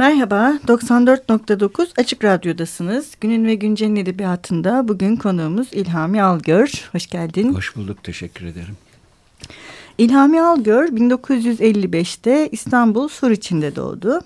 Merhaba, 94.9 Açık Radyo'dasınız. Günün ve Güncel'in edebiyatında bugün konuğumuz İlhami Algör. Hoş geldin. Hoş bulduk, teşekkür ederim. İlhami Algör 1955'te İstanbul Suriçin'de doğdu.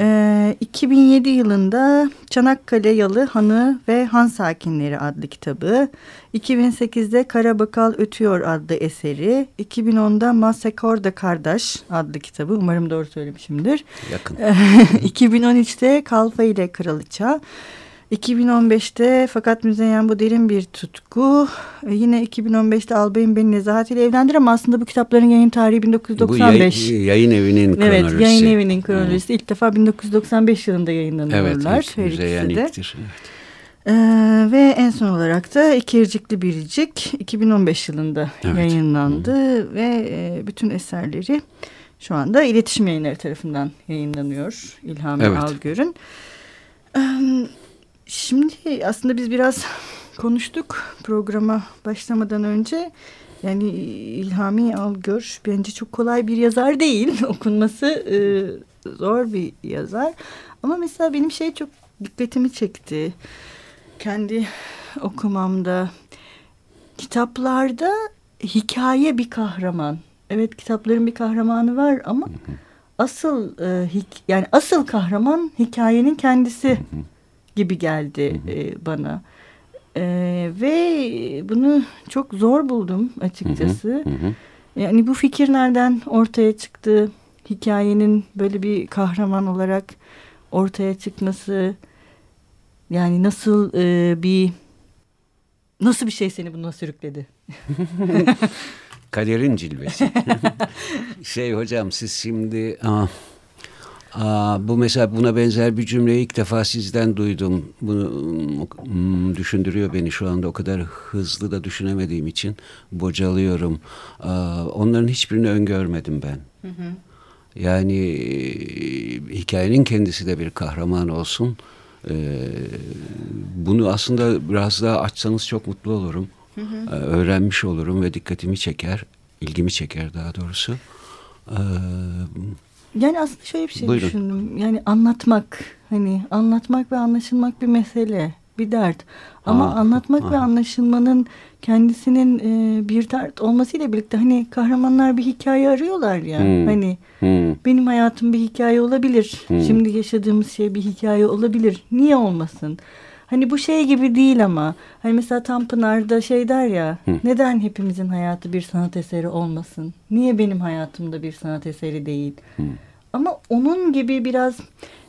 Ee, 2007 yılında Çanakkale Yalı Hanı ve Han Sakinleri adlı kitabı, 2008'de Karabakal Ötüyor adlı eseri, 2010'da Masekorda Kardeş adlı kitabı, umarım doğru söylemişimdir. Yakın. 2013'te Kalfa ile Kralıça, 2015'te fakat Müzeyyen bu derin bir tutku. E, yine 2015'te Albay'ın beni Nezahat ile evlendir ama aslında bu kitapların yayın tarihi 1995. Bu yayın, yayın evinin kronolojisi. Evet yayın evinin kronolojisi. Hmm. ilk defa 1995 yılında yayınlanıyorlar. Evet ilk Müzeyyen ilktir. Evet. Ee, ve en son olarak da İkircikli Biricik 2015 yılında evet. yayınlandı hmm. ve e, bütün eserleri şu anda iletişim yayınları tarafından yayınlanıyor İlhami evet. Algör'ün. Evet. Şimdi aslında biz biraz konuştuk programa başlamadan önce. Yani İlhami Algör bence çok kolay bir yazar değil. Okunması e, zor bir yazar. Ama mesela benim şey çok dikkatimi çekti. Kendi okumamda kitaplarda hikaye bir kahraman. Evet kitapların bir kahramanı var ama asıl e, yani asıl kahraman hikayenin kendisi gibi geldi hı hı. E, bana. E, ve bunu çok zor buldum açıkçası. Hı hı Yani bu fikir nereden ortaya çıktı? Hikayenin böyle bir kahraman olarak ortaya çıkması yani nasıl e, bir nasıl bir şey seni buna sürükledi? Kaderin cilvesi. şey hocam siz şimdi ah, Aa, bu mesela buna benzer bir cümleyi ilk defa sizden duydum. Bunu hmm, düşündürüyor beni şu anda o kadar hızlı da düşünemediğim için bocalıyorum. Aa, onların hiçbirini öngörmedim ben. Hı hı. Yani e, hikayenin kendisi de bir kahraman olsun. Ee, bunu aslında biraz daha açsanız çok mutlu olurum. Hı hı. Ee, öğrenmiş olurum ve dikkatimi çeker, ilgimi çeker daha doğrusu. Ee, yani aslında şöyle bir şey Buyurun. düşündüm. Yani anlatmak hani anlatmak ve anlaşılmak bir mesele, bir dert. Ama ha, anlatmak ha. ve anlaşılmanın kendisinin e, bir dert olmasıyla birlikte hani kahramanlar bir hikaye arıyorlar ya. Hmm. Hani hmm. benim hayatım bir hikaye olabilir. Hmm. Şimdi yaşadığımız şey bir hikaye olabilir. Niye olmasın? Hani bu şey gibi değil ama hani mesela Tanpınar'da şey der ya Hı. neden hepimizin hayatı bir sanat eseri olmasın? Niye benim hayatımda bir sanat eseri değil? Hı. Ama onun gibi biraz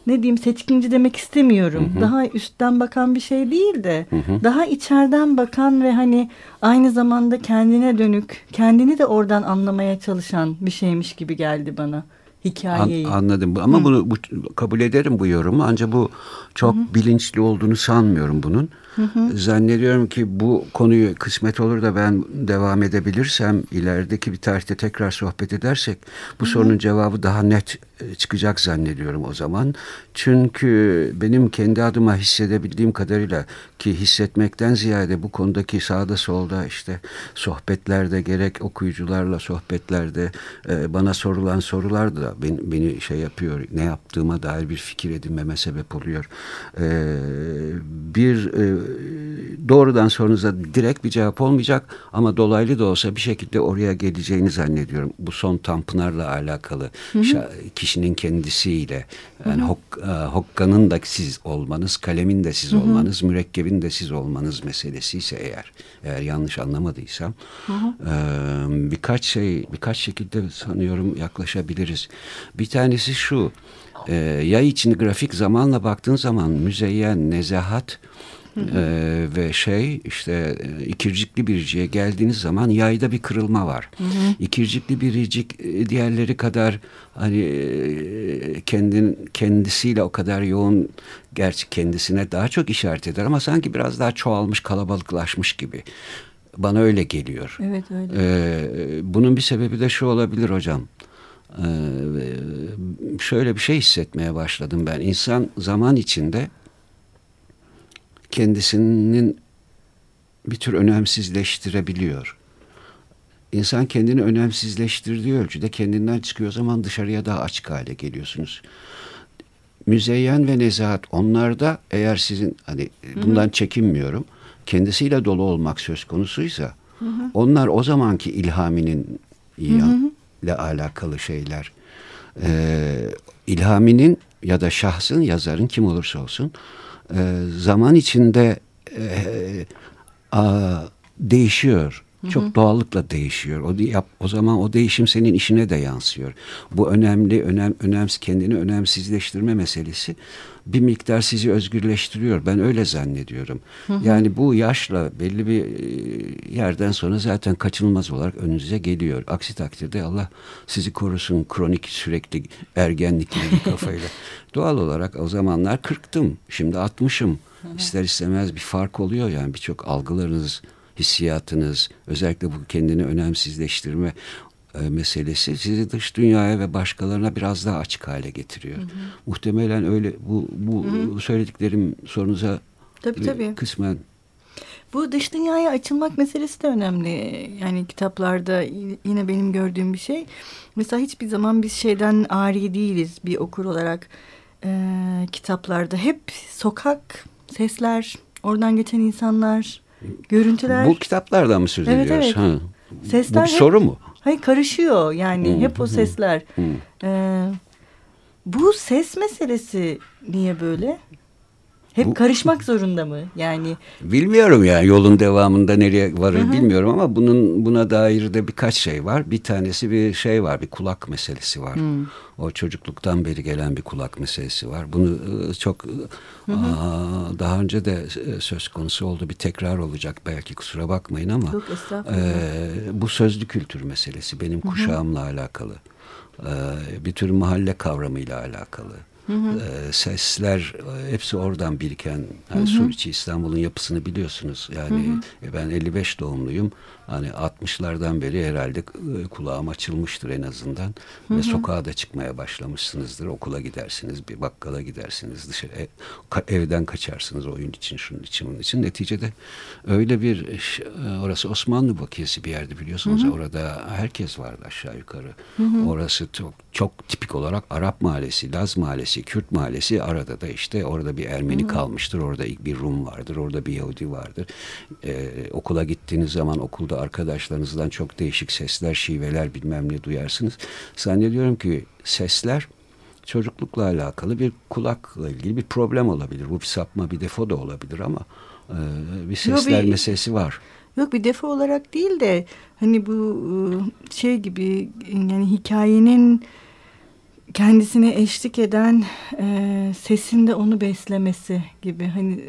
ne diyeyim seçkinci demek istemiyorum. Hı hı. Daha üstten bakan bir şey değil de hı hı. daha içeriden bakan ve hani aynı zamanda kendine dönük, kendini de oradan anlamaya çalışan bir şeymiş gibi geldi bana hikayeyi. An, anladım ama Hı. bunu bu, kabul ederim bu yorumu ancak bu çok Hı. bilinçli olduğunu sanmıyorum bunun. Hı hı. Zannediyorum ki bu konuyu kısmet olur da ben devam edebilirsem ilerideki bir tarihte tekrar sohbet edersek bu hı hı. sorunun cevabı daha net e, çıkacak zannediyorum o zaman. Çünkü benim kendi adıma hissedebildiğim kadarıyla ki hissetmekten ziyade bu konudaki sağda solda işte sohbetlerde gerek okuyucularla sohbetlerde e, bana sorulan sorular da beni, beni şey yapıyor ne yaptığıma dair bir fikir edinmeme sebep oluyor. E, bir doğrudan sorunuza direkt bir cevap olmayacak ama dolaylı da olsa bir şekilde oraya geleceğini zannediyorum. Bu son Tanpınar'la alakalı hı hı. kişinin kendisiyle yani hı hı. Hok, e, Hokka'nın da siz olmanız, kalemin de siz hı hı. olmanız, mürekkebin de siz olmanız meselesi ise eğer eğer yanlış anlamadıysam hı hı. E, birkaç şey birkaç şekilde sanıyorum yaklaşabiliriz. Bir tanesi şu e, yay için grafik zamanla baktığın zaman müzeyyen, nezahat ee, ve şey işte e, ikircikli biriciye geldiğiniz zaman yayda bir kırılma var. Hı hı. İkircikli biricik e, diğerleri kadar hani e, kendin kendisiyle o kadar yoğun gerçi kendisine daha çok işaret eder ama sanki biraz daha çoğalmış kalabalıklaşmış gibi. Bana öyle geliyor. Evet öyle. Ee, bunun bir sebebi de şu olabilir hocam. Ee, şöyle bir şey hissetmeye başladım ben. İnsan zaman içinde kendisinin bir tür önemsizleştirebiliyor. İnsan kendini önemsizleştirdiği ölçüde kendinden çıkıyor zaman dışarıya daha açık hale geliyorsunuz. müzeyyen ve nezahat onlarda eğer sizin hani bundan çekinmiyorum kendisiyle dolu olmak söz konusuysa hı hı. onlar o zamanki ilhaminin ile alakalı şeyler. Ee, ilhaminin ya da şahsın yazarın kim olursa olsun e, zaman içinde e, a, değişiyor. Çok doğallıkla değişiyor. O yap o zaman o değişim senin işine de yansıyor. Bu önemli, önem önemsiz kendini önemsizleştirme meselesi bir miktar sizi özgürleştiriyor. Ben öyle zannediyorum. Hı hı. Yani bu yaşla belli bir e, yerden sonra zaten kaçınılmaz olarak önünüze geliyor. Aksi takdirde Allah sizi korusun kronik sürekli ergenlikli bir kafayla. Doğal olarak o zamanlar kırktım. Şimdi altmışım. İster istemez bir fark oluyor yani birçok algılarınız hissiyatınız, özellikle bu kendini önemsizleştirme e, meselesi sizi dış dünyaya ve başkalarına biraz daha açık hale getiriyor. Hı hı. Muhtemelen öyle bu bu hı hı. söylediklerim sorunuza tabii, tabii. kısmen bu dış dünyaya açılmak meselesi de önemli. Yani kitaplarda yine benim gördüğüm bir şey. Mesela hiçbir zaman biz şeyden ari değiliz bir okur olarak. Ee, kitaplarda hep sokak, sesler, oradan geçen insanlar, görüntüler. Bu kitaplardan mı söz evet, ediyoruz? Evet. Ha. Sesler Bu bir hep, soru mu? Hayır karışıyor yani hmm. hep o sesler. Hmm. Ee, bu ses meselesi niye böyle? Hep Bu, karışmak zorunda mı? Yani bilmiyorum ya yolun devamında nereye varır Hı-hı. bilmiyorum ama bunun buna dair de birkaç şey var. Bir tanesi bir şey var, bir kulak meselesi var. Hı. O çocukluktan beri gelen bir kulak meselesi var. Bunu ıı, çok ıı, aa, daha önce de ıı, söz konusu oldu. Bir tekrar olacak belki kusura bakmayın ama Yok, e, bu sözlü kültür meselesi benim kuşağımla Hı-hı. alakalı. E, bir tür mahalle kavramıyla alakalı. Hı hı. E, sesler hepsi oradan biriken yani Suriçi İstanbul'un yapısını biliyorsunuz. Yani hı hı. ben 55 doğumluyum. Hani 60'lardan beri herhalde e, kulağım açılmıştır en azından. Hı hı. Ve sokağa da çıkmaya başlamışsınızdır. Okula gidersiniz, bir bakkala gidersiniz, dışarı ev, evden kaçarsınız oyun için, şunun için, bunun için. Neticede öyle bir e, orası Osmanlı bakiyesi bir yerde biliyorsunuz. Hı hı. Orada herkes vardı aşağı yukarı. Hı hı. Orası çok, çok tipik olarak Arap mahallesi, Laz mahallesi, Kürt mahallesi. Arada da işte orada bir Ermeni hı. kalmıştır. Orada bir Rum vardır. Orada bir Yahudi vardır. Ee, okula gittiğiniz zaman okulda okulda arkadaşlarınızdan çok değişik sesler, şiveler bilmem ne duyarsınız. Zannediyorum ki sesler çocuklukla alakalı bir kulakla ilgili bir problem olabilir. Bu bir sapma, bir defo da olabilir ama e, bir sesler Yo, bir, meselesi var. Yok bir defo olarak değil de hani bu e, şey gibi yani hikayenin kendisine eşlik eden e, sesinde onu beslemesi gibi hani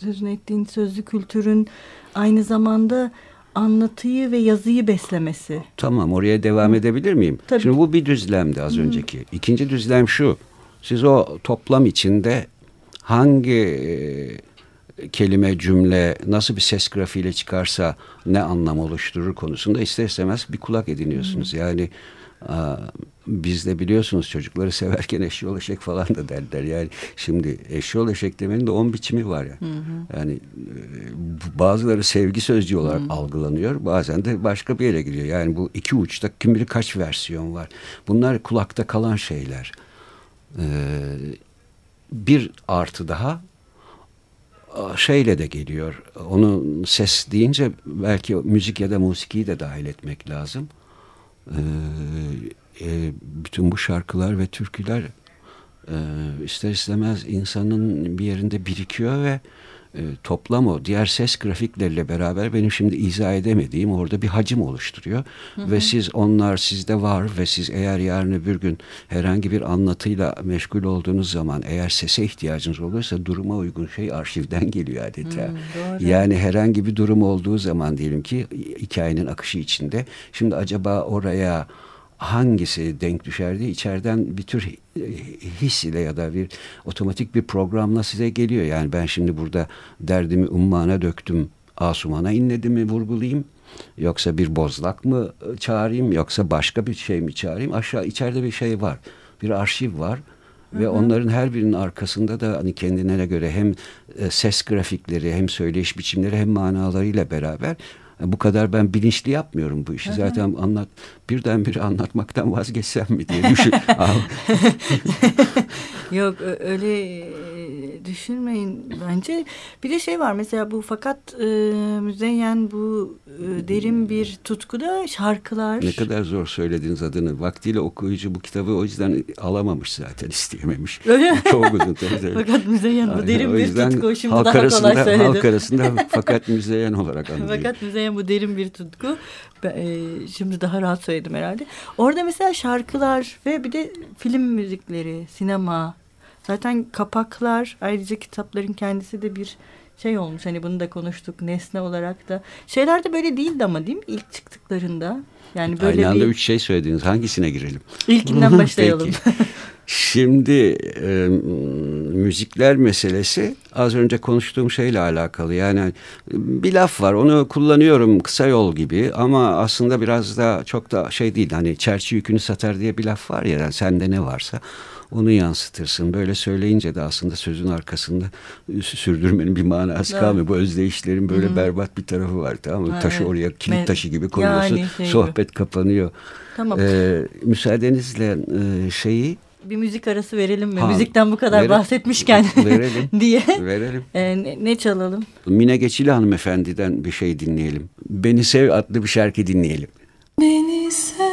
sözünü ettiğin sözlü kültürün aynı zamanda anlatıyı ve yazıyı beslemesi. Tamam oraya devam Hı. edebilir miyim? Tabii. Şimdi bu bir düzlemdi az Hı. önceki. İkinci düzlem şu. Siz o toplam içinde hangi e, kelime, cümle nasıl bir ses grafiğiyle çıkarsa ne anlam oluşturur konusunda ister istemez bir kulak ediniyorsunuz. Hı. Yani biz de biliyorsunuz çocukları severken eşyol eşek falan da derler. Yani şimdi eşyol eşek demenin de on biçimi var ya. Hı hı. Yani e, bazıları sevgi sözcüğü olarak hı. algılanıyor. Bazen de başka bir yere gidiyor. Yani bu iki uçta kim bilir kaç versiyon var. Bunlar kulakta kalan şeyler. Ee, bir artı daha şeyle de geliyor. Onun ses deyince belki müzik ya da musikiyi de dahil etmek lazım. Ee, e, bütün bu şarkılar ve türküler e, ister istemez insanın bir yerinde birikiyor ve e, toplam o diğer ses grafikleriyle beraber benim şimdi izah edemediğim orada bir hacim oluşturuyor. Hı hı. Ve siz onlar sizde var ve siz eğer yarın öbür gün herhangi bir anlatıyla meşgul olduğunuz zaman eğer sese ihtiyacınız olursa duruma uygun şey arşivden geliyor adeta. Hı, yani herhangi bir durum olduğu zaman diyelim ki hikayenin akışı içinde şimdi acaba oraya hangisi denk düşer diye içeriden bir tür his ile ya da bir otomatik bir programla size geliyor. Yani ben şimdi burada derdimi ummana döktüm, asumana inledim mi vurgulayayım. Yoksa bir bozlak mı çağırayım yoksa başka bir şey mi çağırayım? Aşağı içeride bir şey var. Bir arşiv var. Ve onların her birinin arkasında da hani kendine göre hem e, ses grafikleri hem söyleyiş biçimleri hem manalarıyla beraber bu kadar ben bilinçli yapmıyorum bu işi. Zaten anlat birdenbire anlatmaktan vazgeçsem mi diye düşün. Yok öyle e, düşünmeyin bence. Bir de şey var mesela bu fakat e, müzeyyen bu e, derin bir tutkuda şarkılar. Ne kadar zor söylediniz adını. Vaktiyle okuyucu bu kitabı o yüzden alamamış zaten isteyememiş. Öyle? Çok uzun. fakat müzeyyen bu derin bir tutku. Şimdi halk daha arasında, kolay söyledim. Halk arasında fakat müzeyyen olarak anılıyor. fakat müzeyyen bu derin bir tutku. Ben, e, şimdi daha rahat söyledim herhalde. Orada mesela şarkılar ve bir de film müzikleri, sinema. Zaten kapaklar ayrıca kitapların kendisi de bir şey olmuş. Hani bunu da konuştuk nesne olarak da. Şeyler de böyle değildi ama değil mi? İlk çıktıklarında. Yani böyle Aynı anda bir... üç şey söylediniz. Hangisine girelim? İlkinden başlayalım. Şimdi e, müzikler meselesi az önce konuştuğum şeyle alakalı. Yani bir laf var onu kullanıyorum kısa yol gibi ama aslında biraz da çok da şey değil. Hani çerçi yükünü satar diye bir laf var ya yani sende ne varsa onu yansıtırsın. Böyle söyleyince de aslında sözün arkasında sürdürmenin bir manası evet. kalmıyor. Bu özdeyişlerin böyle Hı-hı. berbat bir tarafı var tamam mı? Ha, Taşı evet. oraya kilit taşı gibi koyuyorsun. Yani şey sohbet gibi. kapanıyor. Tamam. Ee, müsaadenizle e, şeyi bir müzik arası verelim mi? Ha, Müzikten bu kadar verelim, bahsetmişken verelim, diye. Verelim. Ee, ne, ne çalalım? Mine Geçili hanımefendiden bir şey dinleyelim. Beni Sev adlı bir şarkı dinleyelim. Beni sev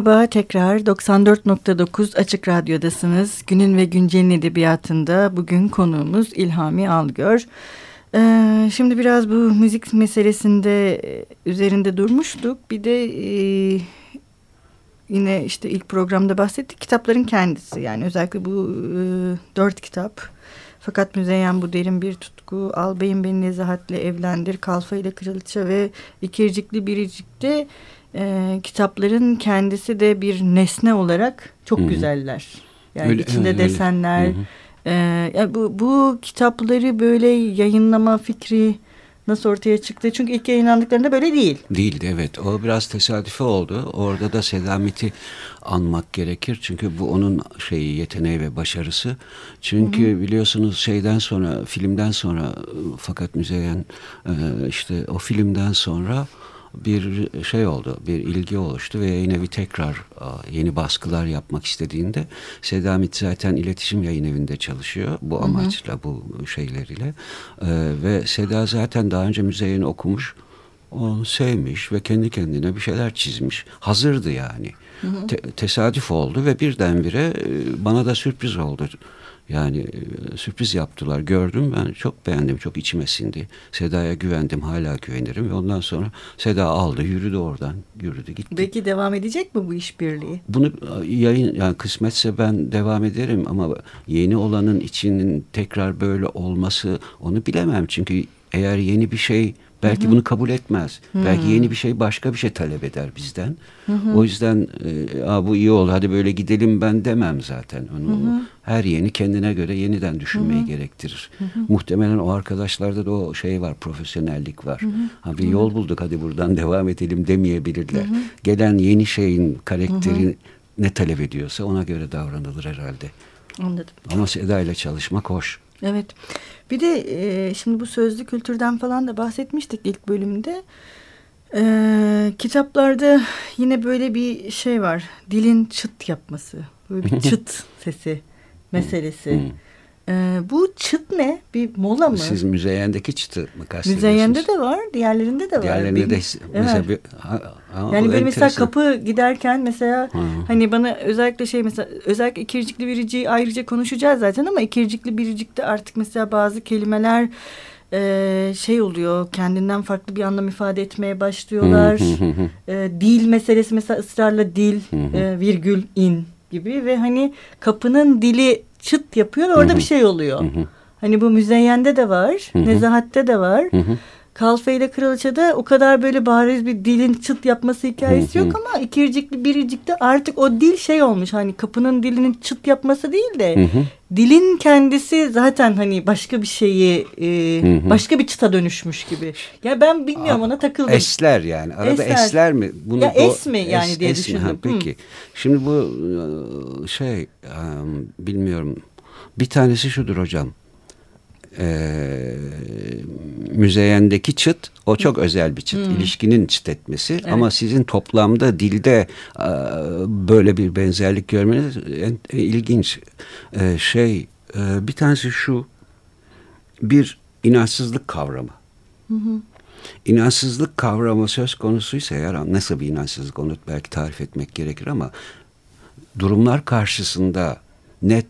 Merhaba tekrar 94.9 Açık Radyo'dasınız. Günün ve Güncel'in edebiyatında bugün konuğumuz İlhami Algör. Ee, şimdi biraz bu müzik meselesinde e, üzerinde durmuştuk. Bir de e, yine işte ilk programda bahsettik kitapların kendisi. Yani özellikle bu e, dört kitap. Fakat Müzeyyen bu derin bir tutku. Albayım beni nezahatle evlendir. Kalfa ile Kraliçe ve İkircikli Biricik'te e, kitapların kendisi de bir nesne olarak çok Hı -hı. güzeller. Yani öyle, içinde öyle. desenler. Hı -hı. E, yani bu, bu kitapları böyle yayınlama fikri nasıl ortaya çıktı? Çünkü ilk yayınlandıklarında böyle değil. Değildi evet. O biraz tesadüfi oldu. Orada da Sedamet'i anmak gerekir. Çünkü bu onun şeyi yeteneği ve başarısı. Çünkü hı hı. biliyorsunuz şeyden sonra filmden sonra fakat Müzeyyen e, işte o filmden sonra bir şey oldu, bir ilgi oluştu ve yayın evi tekrar yeni baskılar yapmak istediğinde Sedamit zaten iletişim yayın evinde çalışıyor bu amaçla, bu şeyleriyle. Ee, ve Seda zaten daha önce müzeyini okumuş onu sevmiş ve kendi kendine bir şeyler çizmiş. Hazırdı yani. Hı hı. Te tesadüf oldu ve birdenbire e, bana da sürpriz oldu. Yani e, sürpriz yaptılar gördüm ben çok beğendim çok içime sindi. Seda'ya güvendim hala güvenirim ve ondan sonra Seda aldı yürüdü oradan yürüdü gitti. Peki devam edecek mi bu işbirliği? Bunu yayın yani kısmetse ben devam ederim ama yeni olanın içinin tekrar böyle olması onu bilemem çünkü eğer yeni bir şey Belki Hı-hı. bunu kabul etmez. Hı-hı. Belki yeni bir şey başka bir şey talep eder bizden. Hı-hı. O yüzden e, bu iyi oldu hadi böyle gidelim ben demem zaten. Onu, her yeni kendine göre yeniden düşünmeyi Hı-hı. gerektirir. Hı-hı. Muhtemelen o arkadaşlarda da o şey var profesyonellik var. Hı-hı. Ha, bir Hı-hı. yol bulduk hadi buradan devam edelim demeyebilirler. Hı-hı. Gelen yeni şeyin karakteri Hı-hı. ne talep ediyorsa ona göre davranılır herhalde. Anladım. Ama Seda ile çalışmak hoş. Evet. Bir de e, şimdi bu sözlü kültürden falan da bahsetmiştik ilk bölümde. E, kitaplarda yine böyle bir şey var. Dilin çıt yapması. Böyle bir çıt sesi meselesi. Ee, bu çıt ne? Bir mola mı? Siz müzeyendeki çıtı mı kastediyorsunuz? Müzeyende de var, diğerlerinde de var. Diğerlerinde de mesela evet. bir, ha, ha, yani böyle mesela kapı giderken mesela ha. hani bana özellikle şey mesela özellikle ikircikli biriciği ayrıca konuşacağız zaten ama ikircikli biricikte artık mesela bazı kelimeler e, şey oluyor kendinden farklı bir anlam ifade etmeye başlıyorlar. e, dil meselesi mesela ısrarla dil, e, virgül, in gibi ve hani kapının dili çıt yapıyor ve orada Hı -hı. bir şey oluyor. Hı -hı. Hani bu müzeyyende de var, Hı -hı. nezahatte de var. Hı -hı. Kalfe ile Kraliçe'de o kadar böyle bariz bir dilin çıt yapması hikayesi yok ama ikircikli biricikte artık o dil şey olmuş hani kapının dilinin çıt yapması değil de dilin kendisi zaten hani başka bir şeyi e, başka bir çıta dönüşmüş gibi. Ya ben bilmiyorum ona takıldım. Esler yani arada esler, esler mi? Bunu ya es mi yani es, diye es düşündüm. Ha, peki Hı. şimdi bu şey bilmiyorum bir tanesi şudur hocam e, müzeyendeki çıt o çok Hı. özel bir çıt. Hmm. İlişkinin çıt etmesi evet. ama sizin toplamda dilde e, böyle bir benzerlik görmeniz en, e, ilginç. E, şey e, bir tanesi şu bir inançsızlık kavramı. Hı hı. İnançsızlık kavramı söz konusuysa eğer nasıl bir inançsızlık onu belki tarif etmek gerekir ama durumlar karşısında net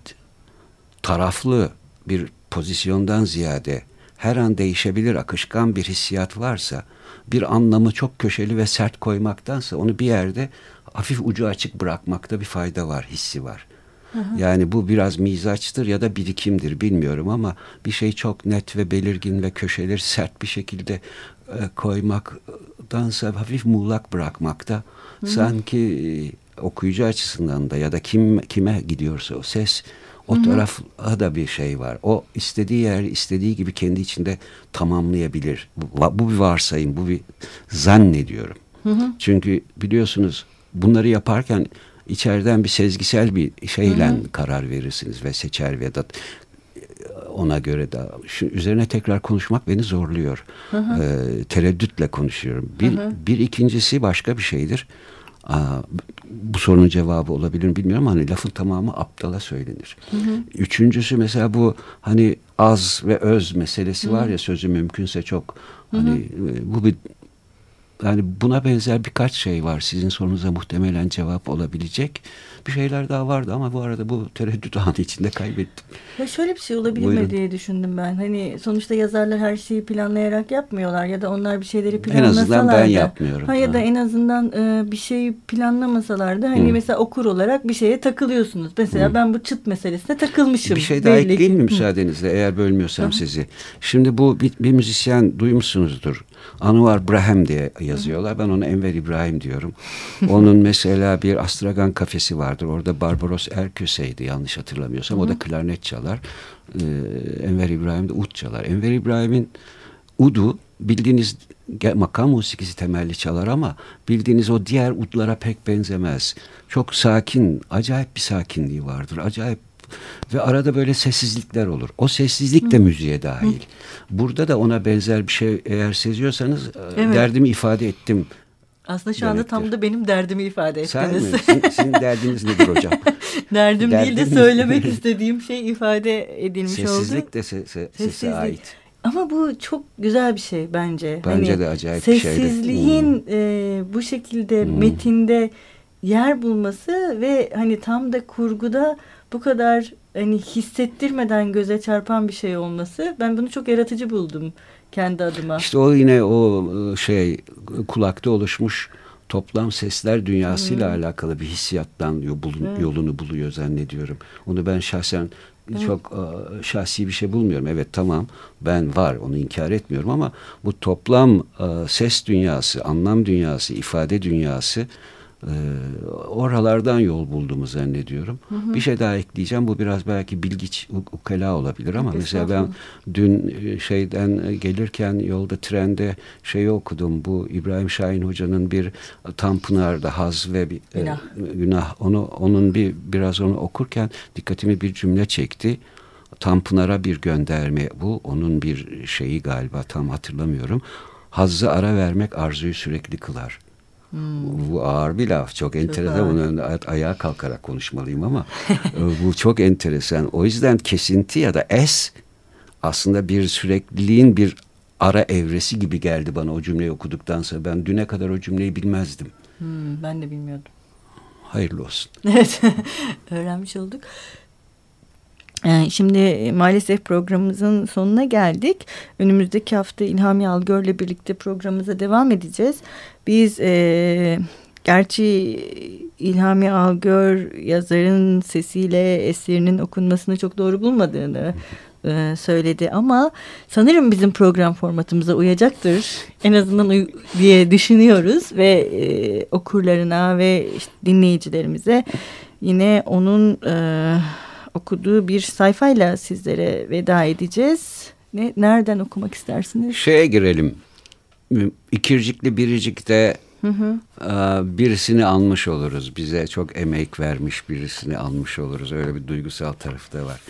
taraflı bir pozisyondan ziyade her an değişebilir akışkan bir hissiyat varsa bir anlamı çok köşeli ve sert koymaktansa onu bir yerde hafif ucu açık bırakmakta bir fayda var, hissi var. Hı hı. Yani bu biraz mizaçtır ya da birikimdir bilmiyorum ama bir şey çok net ve belirgin ve köşeleri sert bir şekilde e, koymaktansa hafif muğlak bırakmakta sanki e, okuyucu açısından da ya da kim kime gidiyorsa o ses o Hı-hı. tarafa da bir şey var. O istediği yer istediği gibi kendi içinde tamamlayabilir. Bu, bu bir varsayım, bu bir zannediyorum. Hı-hı. Çünkü biliyorsunuz bunları yaparken içeriden bir sezgisel bir şeyle Hı-hı. karar verirsiniz ve seçer ve da ona göre de şu üzerine tekrar konuşmak beni zorluyor. Hı hı. Ee, tereddütle konuşuyorum. Bir, hı hı. bir ikincisi başka bir şeydir. Aa, bu sorunun cevabı olabilir mi bilmiyorum hani lafın tamamı aptala söylenir. Hı hı. Üçüncüsü mesela bu hani az ve öz meselesi hı. var ya sözü mümkünse çok hani hı hı. E, bu bir yani buna benzer birkaç şey var sizin sorunuza muhtemelen cevap olabilecek bir şeyler daha vardı ama bu arada bu tereddüt anı içinde kaybettim. Ya şöyle bir şey olabilir Buyurun. mi diye düşündüm ben. Hani sonuçta yazarlar her şeyi planlayarak yapmıyorlar ya da onlar bir şeyleri planlasalar En azından ben yapmıyorum. Ha, ya da en azından e, bir şeyi planlamasalar da hani Hı. mesela okur olarak bir şeye takılıyorsunuz. Mesela Hı. ben bu çıt meselesine takılmışım. Bir şey daha ekleyeyim mi müsaadenizle eğer bölmüyorsam Hı. sizi. Şimdi bu bir, bir müzisyen duymuşsunuzdur. Anwar Brahem diye yazıyorlar. Ben ona Enver İbrahim diyorum. Onun mesela bir Astragan kafesi vardır. Orada Barbaros Erköse'ydi yanlış hatırlamıyorsam. O da klarnet çalar. Ee, Enver İbrahim de ud çalar. Enver İbrahim'in udu bildiğiniz makam musikisi temelli çalar ama bildiğiniz o diğer udlara pek benzemez. Çok sakin, acayip bir sakinliği vardır. Acayip ve arada böyle sessizlikler olur. O sessizlik de müziğe dahil. Hı. Burada da ona benzer bir şey eğer seziyorsanız e, evet. derdimi ifade ettim. Aslında şu anda tam da benim derdimi ifade ettiniz. Sen mi? Sizin, sizin derdiniz nedir hocam? Derdim değil de söylemek istediğim şey ifade edilmiş Sessizlik oldu. Sessizlik de se, se, sese ait. Ama bu çok güzel bir şey bence. Bence hani de acayip bir şey. Sessizliğin hmm. e, bu şekilde hmm. metinde yer bulması ve hani tam da kurguda bu kadar hani hissettirmeden göze çarpan bir şey olması ben bunu çok yaratıcı buldum kendi adıma. İşte o yine o şey kulakta oluşmuş toplam sesler dünyasıyla hmm. alakalı bir hissiyattan yolunu buluyor zannediyorum. Onu ben şahsen Evet. Çok şahsi bir şey bulmuyorum. Evet tamam ben var onu inkar etmiyorum ama bu toplam ses dünyası, anlam dünyası, ifade dünyası e, oralardan yol bulduğumu zannediyorum. Hı hı. Bir şey daha ekleyeceğim. Bu biraz belki bilgiç, ukela olabilir ama mesela ben dün e, şeyden gelirken yolda trende şeyi okudum. Bu İbrahim Şahin Hoca'nın bir Tanpınar'da haz ve bir e, günah. E, günah onu onun bir biraz onu okurken dikkatimi bir cümle çekti. Tanpınar'a bir gönderme bu. Onun bir şeyi galiba tam hatırlamıyorum. Hazzı ara vermek arzuyu sürekli kılar. Hmm. Bu ağır bir laf. Çok enteresan. Bunun ayağa kalkarak konuşmalıyım ama e, bu çok enteresan. O yüzden kesinti ya da es aslında bir sürekliliğin bir ara evresi gibi geldi bana o cümleyi okuduktan sonra. Ben düne kadar o cümleyi bilmezdim. Hmm, ben de bilmiyordum. Hayırlı olsun. Evet. Öğrenmiş olduk. Ee, şimdi maalesef programımızın sonuna geldik. Önümüzdeki hafta İlhami Algör'le birlikte programımıza devam edeceğiz. Biz e, gerçi İlhami Algör yazarın sesiyle eserinin okunmasını çok doğru bulmadığını e, söyledi ama sanırım bizim program formatımıza uyacaktır. En azından uy diye düşünüyoruz ve e, okurlarına ve işte dinleyicilerimize yine onun... E, okuduğu bir sayfayla sizlere veda edeceğiz. Ne, nereden okumak istersiniz? Şeye girelim. İkircikli biricikte hı hı. E, birisini almış oluruz. Bize çok emek vermiş birisini almış oluruz. Öyle bir duygusal tarafı da var.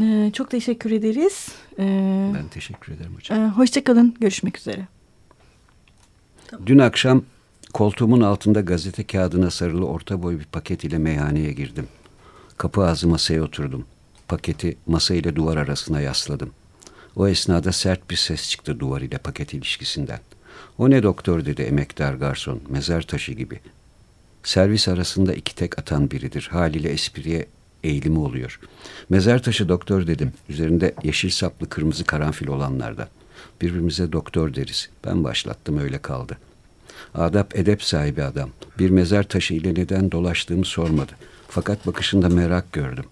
Ee, çok teşekkür ederiz. Ee, ben teşekkür ederim hocam. E, Hoşçakalın. Görüşmek üzere. Dün akşam koltuğumun altında gazete kağıdına sarılı orta boy bir paket ile meyhaneye girdim. Kapı ağzı masaya oturdum. Paketi masa ile duvar arasına yasladım. O esnada sert bir ses çıktı duvar ile paket ilişkisinden. O ne doktor dedi emektar garson, mezar taşı gibi. Servis arasında iki tek atan biridir. Haliyle espriye eğilimi oluyor. Mezar taşı doktor dedim. Üzerinde yeşil saplı kırmızı karanfil olanlardan. Birbirimize doktor deriz. Ben başlattım öyle kaldı. Adap edep sahibi adam. Bir mezar taşı ile neden dolaştığımı sormadı. Fakat bakışında merak gördüm.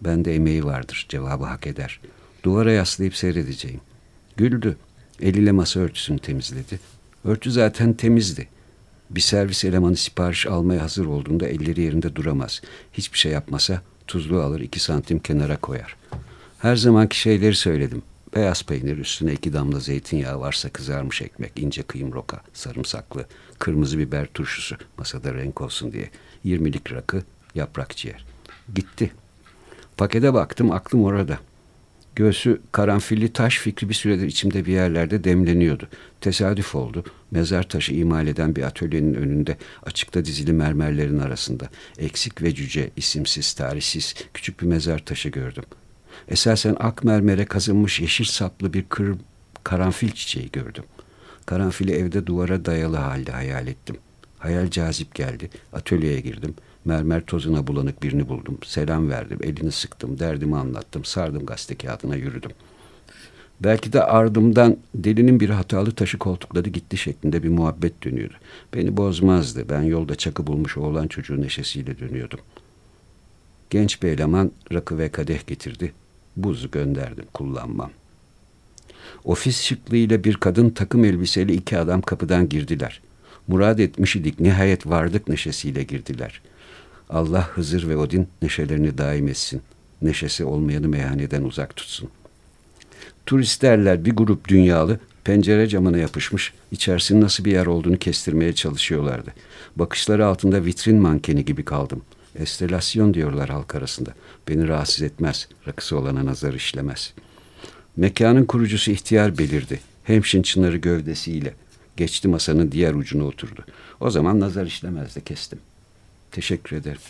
Ben de emeği vardır, cevabı hak eder. Duvara yaslayıp seyredeceğim. Güldü. Eliyle masa örtüsünü temizledi. Örtü zaten temizdi. Bir servis elemanı sipariş almaya hazır olduğunda elleri yerinde duramaz. Hiçbir şey yapmasa tuzlu alır iki santim kenara koyar. Her zamanki şeyleri söyledim. Beyaz peynir, üstüne iki damla zeytinyağı varsa kızarmış ekmek, ince kıyım roka, sarımsaklı, kırmızı biber turşusu masada renk olsun diye. Yirmilik rakı, yaprak ciğer. Gitti. Pakete baktım aklım orada. Göğsü karanfilli taş fikri bir süredir içimde bir yerlerde demleniyordu. Tesadüf oldu. Mezar taşı imal eden bir atölyenin önünde açıkta dizili mermerlerin arasında eksik ve cüce, isimsiz, tarihsiz küçük bir mezar taşı gördüm. Esasen ak mermere kazınmış yeşil saplı bir kır, karanfil çiçeği gördüm. Karanfili evde duvara dayalı halde hayal ettim. Hayal cazip geldi. Atölyeye girdim. Mermer tozuna bulanık birini buldum. Selam verdim, elini sıktım, derdimi anlattım, sardım gazete kağıdına yürüdüm. Belki de ardımdan delinin bir hatalı taşı koltukladı gitti şeklinde bir muhabbet dönüyordu. Beni bozmazdı. Ben yolda çakı bulmuş oğlan çocuğu neşesiyle dönüyordum. Genç bir eleman rakı ve kadeh getirdi. Buzu gönderdim, kullanmam. Ofis şıklığıyla bir kadın takım elbiseli iki adam kapıdan girdiler. Murad etmiş idik, nihayet vardık neşesiyle girdiler.'' Allah Hızır ve Odin neşelerini daim etsin. Neşesi olmayanı meyhaneden uzak tutsun. Turistlerler bir grup dünyalı pencere camına yapışmış, içerisinin nasıl bir yer olduğunu kestirmeye çalışıyorlardı. Bakışları altında vitrin mankeni gibi kaldım. Estelasyon diyorlar halk arasında. Beni rahatsız etmez, rakısı olana nazar işlemez. Mekanın kurucusu ihtiyar belirdi. Hemşin çınarı gövdesiyle. Geçti masanın diğer ucuna oturdu. O zaman nazar işlemez de kestim. Teşekkür ederim.